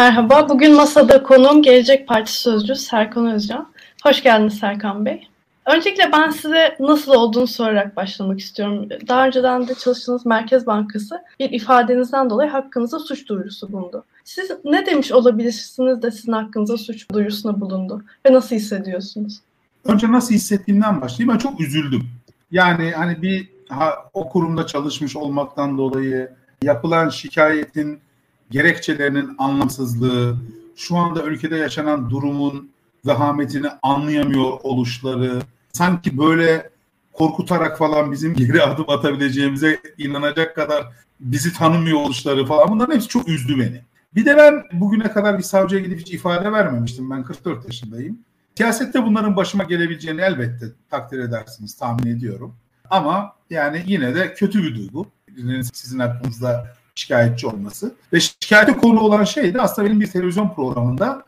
Merhaba, bugün masada konuğum Gelecek Partisi Sözcüsü Serkan Özcan. Hoş geldiniz Serkan Bey. Öncelikle ben size nasıl olduğunu sorarak başlamak istiyorum. Daha önceden de çalıştığınız Merkez Bankası bir ifadenizden dolayı hakkınızda suç duyurusu bulundu. Siz ne demiş olabilirsiniz de sizin hakkınızda suç duyurusuna bulundu ve nasıl hissediyorsunuz? Önce nasıl hissettiğimden başlayayım. Ben çok üzüldüm. Yani hani bir ha, o kurumda çalışmış olmaktan dolayı yapılan şikayetin gerekçelerinin anlamsızlığı, şu anda ülkede yaşanan durumun vehametini anlayamıyor oluşları, sanki böyle korkutarak falan bizim geri adım atabileceğimize inanacak kadar bizi tanımıyor oluşları falan bunların hepsi çok üzdü beni. Bir de ben bugüne kadar bir savcıya gidip hiç ifade vermemiştim. Ben 44 yaşındayım. Siyasette bunların başıma gelebileceğini elbette takdir edersiniz, tahmin ediyorum. Ama yani yine de kötü bir duygu. Sizin hakkınızda şikayetçi olması. Ve şikayete konu olan şey de aslında benim bir televizyon programında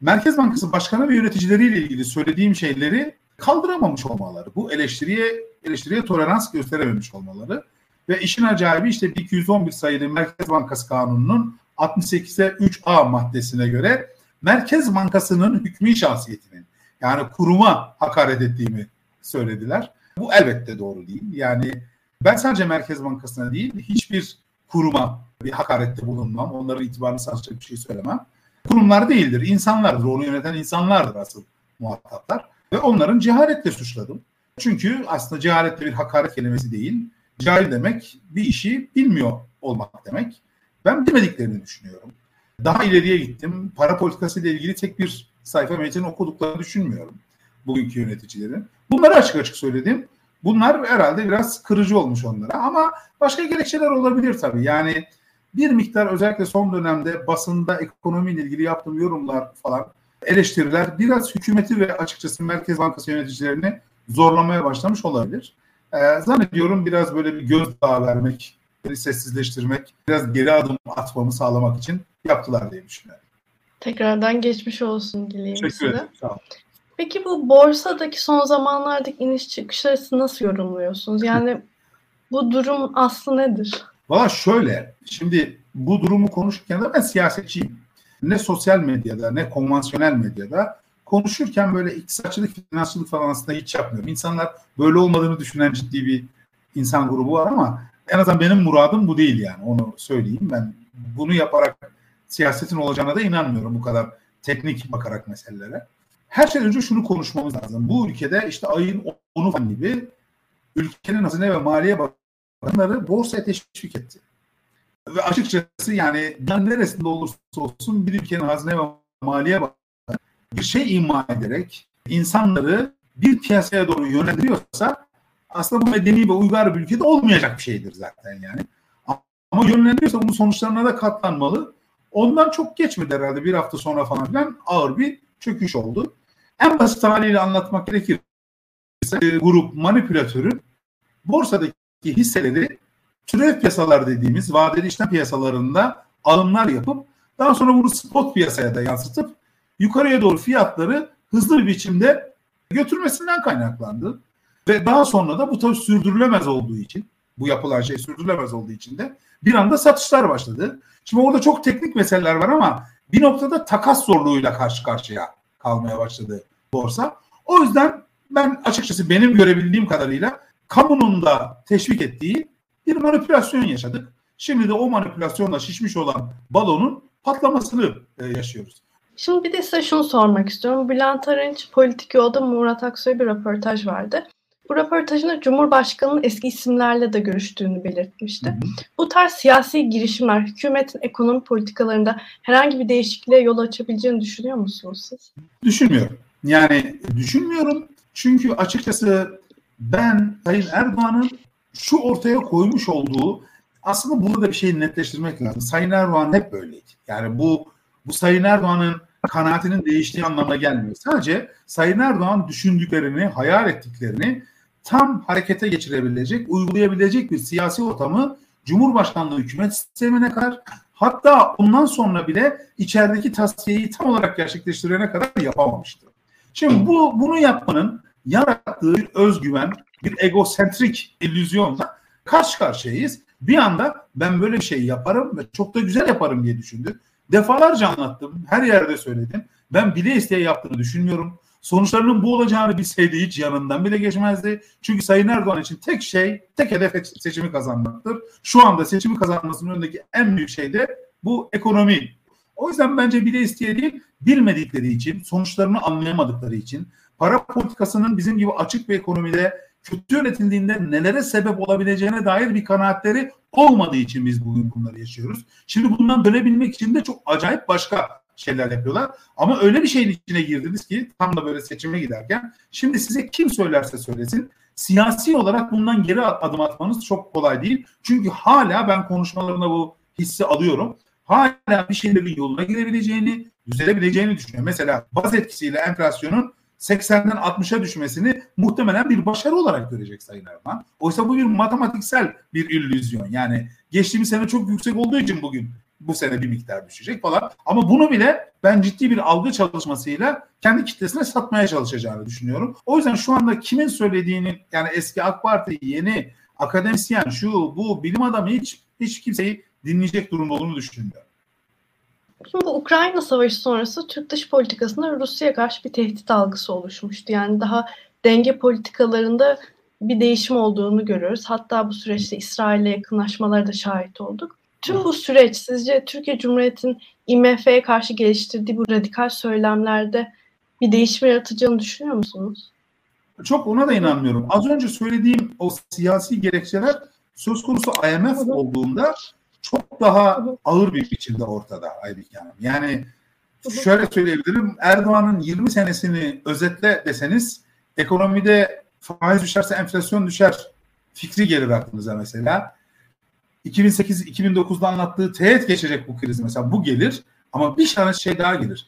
Merkez Bankası Başkanı ve yöneticileriyle ilgili söylediğim şeyleri kaldıramamış olmaları. Bu eleştiriye eleştiriye tolerans gösterememiş olmaları. Ve işin acayibi işte 211 sayılı Merkez Bankası Kanunu'nun 68'e 3A maddesine göre Merkez Bankası'nın hükmü şahsiyetinin yani kuruma hakaret ettiğimi söylediler. Bu elbette doğru değil. Yani ben sadece Merkez Bankası'na değil hiçbir kuruma bir hakarette bulunmam. Onların itibarını sarsacak bir şey söylemem. Kurumlar değildir, insanlardır. Onu yöneten insanlardır asıl muhataplar. Ve onların cehaletle suçladım. Çünkü aslında cehalette bir hakaret kelimesi değil. Cahil demek bir işi bilmiyor olmak demek. Ben bilmediklerini düşünüyorum. Daha ileriye gittim. Para politikası ile ilgili tek bir sayfa metin okuduklarını düşünmüyorum bugünkü yöneticilerin. Bunları açık açık söyledim. Bunlar herhalde biraz kırıcı olmuş onlara ama başka gerekçeler olabilir tabii. Yani bir miktar özellikle son dönemde basında ekonomiyle ilgili yaptığım yorumlar falan eleştiriler biraz hükümeti ve açıkçası Merkez Bankası yöneticilerini zorlamaya başlamış olabilir. Ee, zannediyorum biraz böyle bir gözdağı vermek, sessizleştirmek, biraz geri adım atmamı sağlamak için yaptılar diye düşünüyorum. Tekrardan geçmiş olsun dileyim Teşekkür size. ederim. Sağ olun. Peki bu borsadaki son zamanlardaki iniş çıkışları nasıl yorumluyorsunuz? Yani bu durum aslı nedir? Valla şöyle, şimdi bu durumu konuşurken de ben siyasetçiyim. Ne sosyal medyada ne konvansiyonel medyada konuşurken böyle iktisatçılık, finansçılık falan aslında hiç yapmıyorum. İnsanlar böyle olmadığını düşünen ciddi bir insan grubu var ama en azından benim muradım bu değil yani onu söyleyeyim. Ben bunu yaparak siyasetin olacağına da inanmıyorum bu kadar teknik bakarak meselelere. Her şeyden önce şunu konuşmamız lazım. Bu ülkede işte ayın 10'u falan gibi ülkenin hazine ve maliye bakanları borsaya teşvik etti. Ve açıkçası yani dünyanın neresinde olursa olsun bir ülkenin hazine ve maliye bakanı bir şey ima ederek insanları bir piyasaya doğru yönlendiriyorsa aslında bu medeni ve uygar bir ülkede olmayacak bir şeydir zaten yani. Ama yönlendiriyorsa bunun sonuçlarına da katlanmalı. Ondan çok geçmedi herhalde bir hafta sonra falan filan ağır bir çöküş oldu. En basit haliyle anlatmak gerekirse e, grup manipülatörü borsadaki hisseleri türev piyasalar dediğimiz vadeli işlem piyasalarında alımlar yapıp daha sonra bunu spot piyasaya da yansıtıp yukarıya doğru fiyatları hızlı bir biçimde götürmesinden kaynaklandı. Ve daha sonra da bu tabii sürdürülemez olduğu için bu yapılan şey sürdürülemez olduğu için de bir anda satışlar başladı. Şimdi orada çok teknik meseleler var ama bir noktada takas zorluğuyla karşı karşıya kalmaya başladı borsa. O yüzden ben açıkçası benim görebildiğim kadarıyla kamunun da teşvik ettiği bir manipülasyon yaşadık. Şimdi de o manipülasyonla şişmiş olan balonun patlamasını e, yaşıyoruz. Şimdi bir de size şunu sormak istiyorum. Bülent Arınç Politik Yolda Murat Aksoy bir röportaj verdi. Bu röportajında Cumhurbaşkanı'nın eski isimlerle de görüştüğünü belirtmişti. Hı hı. Bu tarz siyasi girişimler hükümetin ekonomi politikalarında herhangi bir değişikliğe yol açabileceğini düşünüyor musunuz siz? Düşünmüyorum. Yani düşünmüyorum çünkü açıkçası ben Sayın Erdoğan'ın şu ortaya koymuş olduğu aslında burada da bir şeyi netleştirmek lazım. Sayın Erdoğan hep böyleydi. Yani bu bu Sayın Erdoğan'ın kanaatinin değiştiği anlamına gelmiyor. Sadece Sayın Erdoğan düşündüklerini, hayal ettiklerini tam harekete geçirebilecek, uygulayabilecek bir siyasi ortamı Cumhurbaşkanlığı hükümet sistemine kadar hatta ondan sonra bile içerideki tasfiyeyi tam olarak gerçekleştirene kadar yapamamıştı. Şimdi bu bunu yapmanın yarattığı bir özgüven, bir egosentrik illüzyonla karşı karşıyayız. Bir anda ben böyle bir şey yaparım ve çok da güzel yaparım diye düşündü. Defalarca anlattım. Her yerde söyledim. Ben bile isteye yaptığını düşünmüyorum. Sonuçlarının bu olacağını bilseydi hiç yanından bile geçmezdi. Çünkü Sayın Erdoğan için tek şey, tek hedef seçimi kazanmaktır. Şu anda seçimi kazanmasının önündeki en büyük şey de bu ekonomi. O yüzden bence bile isteye değil, bilmedikleri için, sonuçlarını anlayamadıkları için, para politikasının bizim gibi açık bir ekonomide kötü yönetildiğinde nelere sebep olabileceğine dair bir kanaatleri olmadığı için biz bugün bunları yaşıyoruz. Şimdi bundan dönebilmek için de çok acayip başka şeyler yapıyorlar. Ama öyle bir şeyin içine girdiniz ki tam da böyle seçime giderken şimdi size kim söylerse söylesin siyasi olarak bundan geri adım atmanız çok kolay değil. Çünkü hala ben konuşmalarında bu hissi alıyorum. Hala bir şeylerin yoluna girebileceğini, düzelebileceğini düşünüyorum. Mesela baz etkisiyle enflasyonun 80'den 60'a düşmesini muhtemelen bir başarı olarak görecek Sayın Erdoğan. Oysa bu bir matematiksel bir illüzyon. Yani geçtiğimiz sene çok yüksek olduğu için bugün bu sene bir miktar düşecek falan. Ama bunu bile ben ciddi bir algı çalışmasıyla kendi kitlesine satmaya çalışacağını düşünüyorum. O yüzden şu anda kimin söylediğini yani eski AK Parti yeni akademisyen şu bu bilim adamı hiç hiç kimseyi dinleyecek durumda olduğunu düşünmüyorum. Şimdi bu Ukrayna Savaşı sonrası Türk dış politikasında Rusya'ya karşı bir tehdit algısı oluşmuştu. Yani daha denge politikalarında bir değişim olduğunu görüyoruz. Hatta bu süreçte İsrail'le yakınlaşmalara da şahit olduk. Tüm bu süreç sizce Türkiye Cumhuriyeti'nin IMF'ye karşı geliştirdiği bu radikal söylemlerde bir değişim yaratacağını düşünüyor musunuz? Çok ona da inanmıyorum. Az önce söylediğim o siyasi gerekçeler söz konusu IMF olduğunda çok daha ağır bir biçimde ortada Aybik Hanım. Yani şöyle söyleyebilirim. Erdoğan'ın 20 senesini özetle deseniz ekonomide faiz düşerse enflasyon düşer fikri gelir aklınıza mesela. 2008-2009'da anlattığı teğet geçecek bu kriz mesela bu gelir ama bir tane şey daha gelir.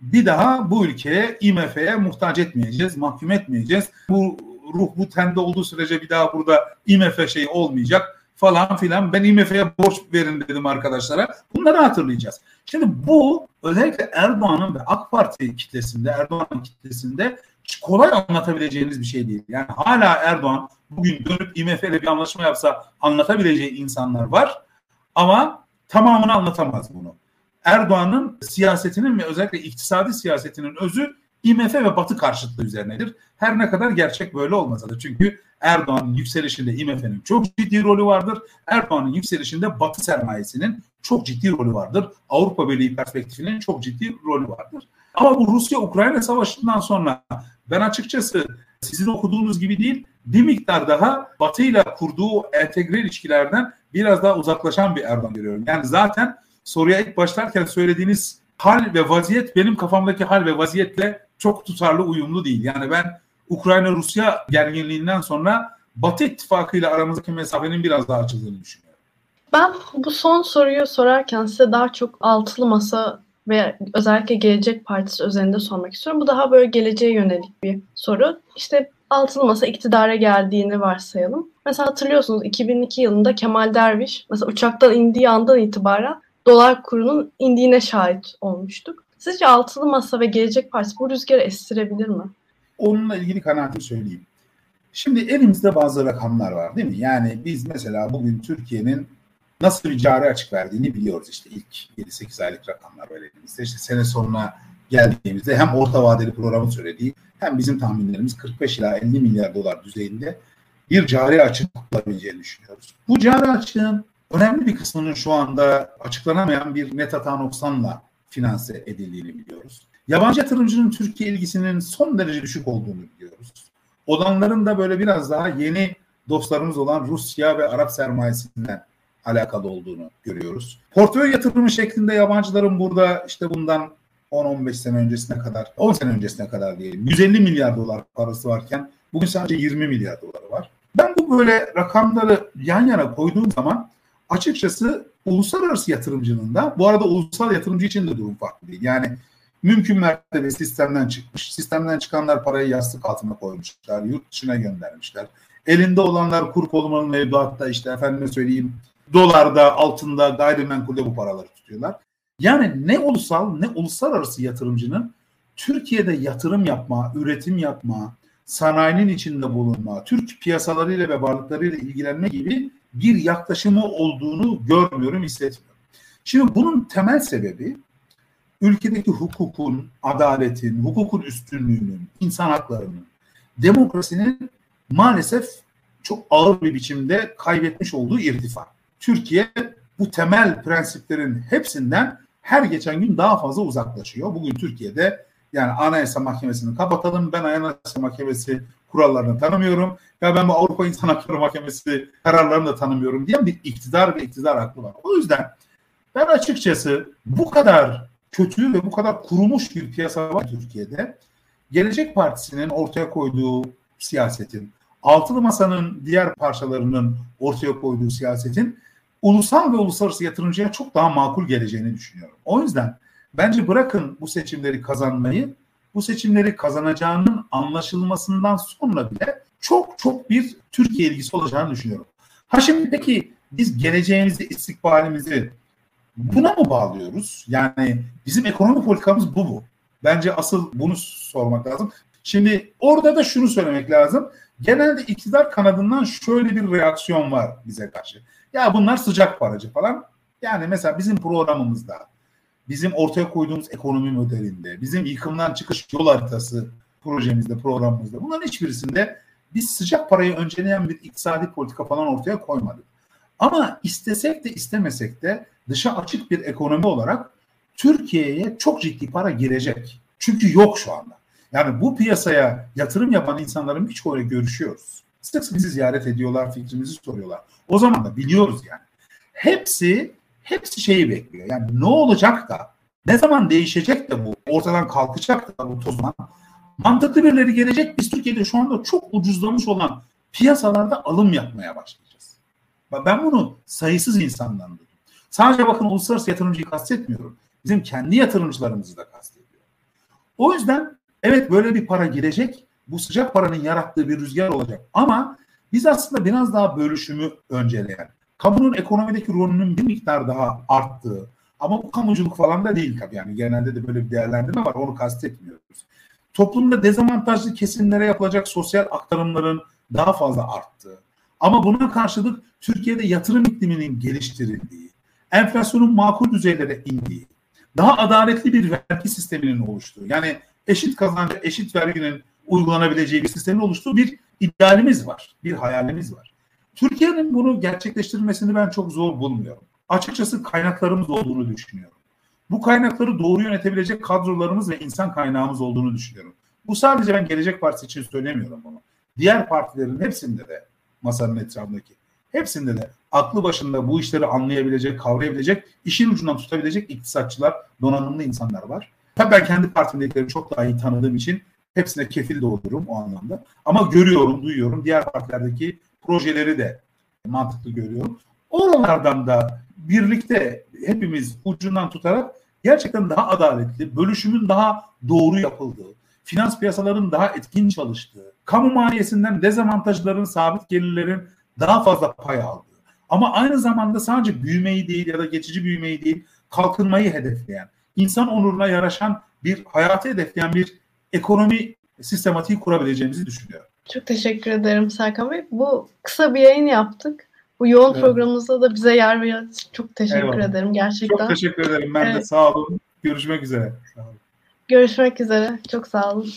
Bir daha bu ülkeye IMF'ye muhtaç etmeyeceğiz, mahkum etmeyeceğiz. Bu ruh bu tende olduğu sürece bir daha burada IMF şeyi olmayacak falan filan. Ben IMF'ye borç verin dedim arkadaşlara. Bunları hatırlayacağız. Şimdi bu özellikle Erdoğan'ın ve AK Parti kitlesinde, Erdoğan'ın kitlesinde kolay anlatabileceğiniz bir şey değil. Yani hala Erdoğan bugün dönüp IMF ile bir anlaşma yapsa anlatabileceği insanlar var ama tamamını anlatamaz bunu. Erdoğan'ın siyasetinin ve özellikle iktisadi siyasetinin özü IMF ve Batı karşıtlığı üzerinedir. Her ne kadar gerçek böyle olmasa da çünkü Erdoğan'ın yükselişinde IMF'nin çok ciddi rolü vardır. Erdoğan'ın yükselişinde Batı sermayesinin çok ciddi rolü vardır. Avrupa Birliği perspektifinin çok ciddi rolü vardır. Ama bu Rusya-Ukrayna savaşından sonra ben açıkçası sizin okuduğunuz gibi değil bir miktar daha Batı ile kurduğu entegre ilişkilerden biraz daha uzaklaşan bir Erdoğan görüyorum. Yani zaten soruya ilk başlarken söylediğiniz hal ve vaziyet benim kafamdaki hal ve vaziyetle çok tutarlı uyumlu değil. Yani ben Ukrayna-Rusya gerginliğinden sonra Batı ittifakı ile aramızdaki mesafenin biraz daha açıldığını düşünüyorum. Ben bu son soruyu sorarken size daha çok altılı masa ve özellikle Gelecek Partisi özelinde sormak istiyorum. Bu daha böyle geleceğe yönelik bir soru. İşte altılı masa iktidara geldiğini varsayalım. Mesela hatırlıyorsunuz 2002 yılında Kemal Derviş mesela uçaktan indiği andan itibaren dolar kurunun indiğine şahit olmuştuk. Sizce altılı masa ve Gelecek Partisi bu rüzgarı estirebilir mi? Onunla ilgili kanaatimi söyleyeyim. Şimdi elimizde bazı rakamlar var değil mi? Yani biz mesela bugün Türkiye'nin nasıl bir cari açık verdiğini biliyoruz işte ilk 7-8 aylık rakamlar var elimizde. İşte sene sonuna geldiğimizde hem orta vadeli programın söylediği hem bizim tahminlerimiz 45 ila 50 milyar dolar düzeyinde bir cari açık olabileceğini düşünüyoruz. Bu cari açığın önemli bir kısmının şu anda açıklanamayan bir net hata noksanla finanse edildiğini biliyoruz. Yabancı yatırımcının Türkiye ilgisinin son derece düşük olduğunu biliyoruz. Olanların da böyle biraz daha yeni dostlarımız olan Rusya ve Arap sermayesinden alakalı olduğunu görüyoruz. Portföy yatırımı şeklinde yabancıların burada işte bundan 10-15 sene öncesine kadar, 10 sene öncesine kadar diyelim 150 milyar dolar parası varken bugün sadece 20 milyar doları var. Ben bu böyle rakamları yan yana koyduğum zaman açıkçası uluslararası yatırımcının da bu arada ulusal yatırımcı için de durum farklı değil. Yani mümkün mertebe sistemden çıkmış. Sistemden çıkanlar parayı yastık altına koymuşlar. Yurt dışına göndermişler. Elinde olanlar kur korumanın mevduatta işte efendime söyleyeyim dolarda, altında, gayrimenkulde bu paraları tutuyorlar. Yani ne ulusal ne uluslararası yatırımcının Türkiye'de yatırım yapma, üretim yapma, sanayinin içinde bulunma, Türk piyasalarıyla ve varlıklarıyla ilgilenme gibi bir yaklaşımı olduğunu görmüyorum, hissetmiyorum. Şimdi bunun temel sebebi ülkedeki hukukun, adaletin, hukukun üstünlüğünün, insan haklarının, demokrasinin maalesef çok ağır bir biçimde kaybetmiş olduğu irtifa. Türkiye bu temel prensiplerin hepsinden her geçen gün daha fazla uzaklaşıyor. Bugün Türkiye'de yani Anayasa Mahkemesi'ni kapatalım. Ben Anayasa Mahkemesi kurallarını tanımıyorum. Ya ben bu Avrupa İnsan Hakları Mahkemesi kararlarını da tanımıyorum diyen bir iktidar ve iktidar aklı var. O yüzden ben açıkçası bu kadar kötü ve bu kadar kurumuş bir piyasa var Türkiye'de. Gelecek Partisi'nin ortaya koyduğu siyasetin, Altılı Masa'nın diğer parçalarının ortaya koyduğu siyasetin ulusal ve uluslararası yatırımcıya çok daha makul geleceğini düşünüyorum. O yüzden bence bırakın bu seçimleri kazanmayı, bu seçimleri kazanacağının anlaşılmasından sonra bile çok çok bir Türkiye ilgisi olacağını düşünüyorum. Ha şimdi peki biz geleceğimizi, istikbalimizi buna mı bağlıyoruz? Yani bizim ekonomi politikamız bu mu? Bence asıl bunu sormak lazım. Şimdi orada da şunu söylemek lazım. Genelde iktidar kanadından şöyle bir reaksiyon var bize karşı. Ya bunlar sıcak paracı falan. Yani mesela bizim programımızda, bizim ortaya koyduğumuz ekonomi modelinde, bizim yıkımdan çıkış yol haritası projemizde, programımızda bunların hiçbirisinde biz sıcak parayı önceleyen bir iktisadi politika falan ortaya koymadık. Ama istesek de istemesek de dışa açık bir ekonomi olarak Türkiye'ye çok ciddi para girecek. Çünkü yok şu anda. Yani bu piyasaya yatırım yapan insanların birçoğuyla görüşüyoruz. Sık bizi ziyaret ediyorlar, fikrimizi soruyorlar. O zaman da biliyoruz yani. Hepsi hepsi şeyi bekliyor. Yani ne olacak da ne zaman değişecek de bu ortadan kalkacak da bu tozman mantıklı birileri gelecek. Biz Türkiye'de şu anda çok ucuzlamış olan piyasalarda alım yapmaya başlayacağız. Ben bunu sayısız insandan duydum. Sadece bakın uluslararası yatırımcıyı kastetmiyorum. Bizim kendi yatırımcılarımızı da kastediyorum. O yüzden evet böyle bir para girecek. Bu sıcak paranın yarattığı bir rüzgar olacak. Ama biz aslında biraz daha bölüşümü önceleyen, kamunun ekonomideki rolünün bir miktar daha arttığı ama bu kamuculuk falan da değil tabii yani genelde de böyle bir değerlendirme var onu kastetmiyoruz. Toplumda dezavantajlı kesimlere yapılacak sosyal aktarımların daha fazla arttığı ama buna karşılık Türkiye'de yatırım ikliminin geliştirildiği, enflasyonun makul düzeylere indiği, daha adaletli bir vergi sisteminin oluştuğu yani eşit kazancı, eşit verginin uygulanabileceği bir sistemin oluştuğu bir idealimiz var, bir hayalimiz var. Türkiye'nin bunu gerçekleştirmesini ben çok zor bulmuyorum. Açıkçası kaynaklarımız olduğunu düşünüyorum. Bu kaynakları doğru yönetebilecek kadrolarımız ve insan kaynağımız olduğunu düşünüyorum. Bu sadece ben Gelecek Partisi için söylemiyorum bunu. Diğer partilerin hepsinde de masanın etrafındaki hepsinde de aklı başında bu işleri anlayabilecek, kavrayabilecek, işin ucundan tutabilecek iktisatçılar, donanımlı insanlar var. Tabii ben kendi partimdekileri çok daha iyi tanıdığım için hepsine kefil de o anlamda. Ama görüyorum, duyuyorum. Diğer partilerdeki projeleri de mantıklı görüyorum. Oralardan da birlikte hepimiz ucundan tutarak gerçekten daha adaletli, bölüşümün daha doğru yapıldığı, finans piyasalarının daha etkin çalıştığı, kamu maliyesinden dezavantajların, sabit gelirlerin daha fazla pay aldığı ama aynı zamanda sadece büyümeyi değil ya da geçici büyümeyi değil, kalkınmayı hedefleyen, insan onuruna yaraşan bir hayatı hedefleyen bir ekonomi sistematiği kurabileceğimizi düşünüyorum. Çok teşekkür ederim Serkan Bey. Bu kısa bir yayın yaptık. Bu yoğun evet. programımızda da bize yer veren çok teşekkür Eyvallah. ederim gerçekten. Çok teşekkür ederim. Ben evet. de sağ olun. Görüşmek üzere. Sağ olun. Görüşmek üzere. Çok sağ olun.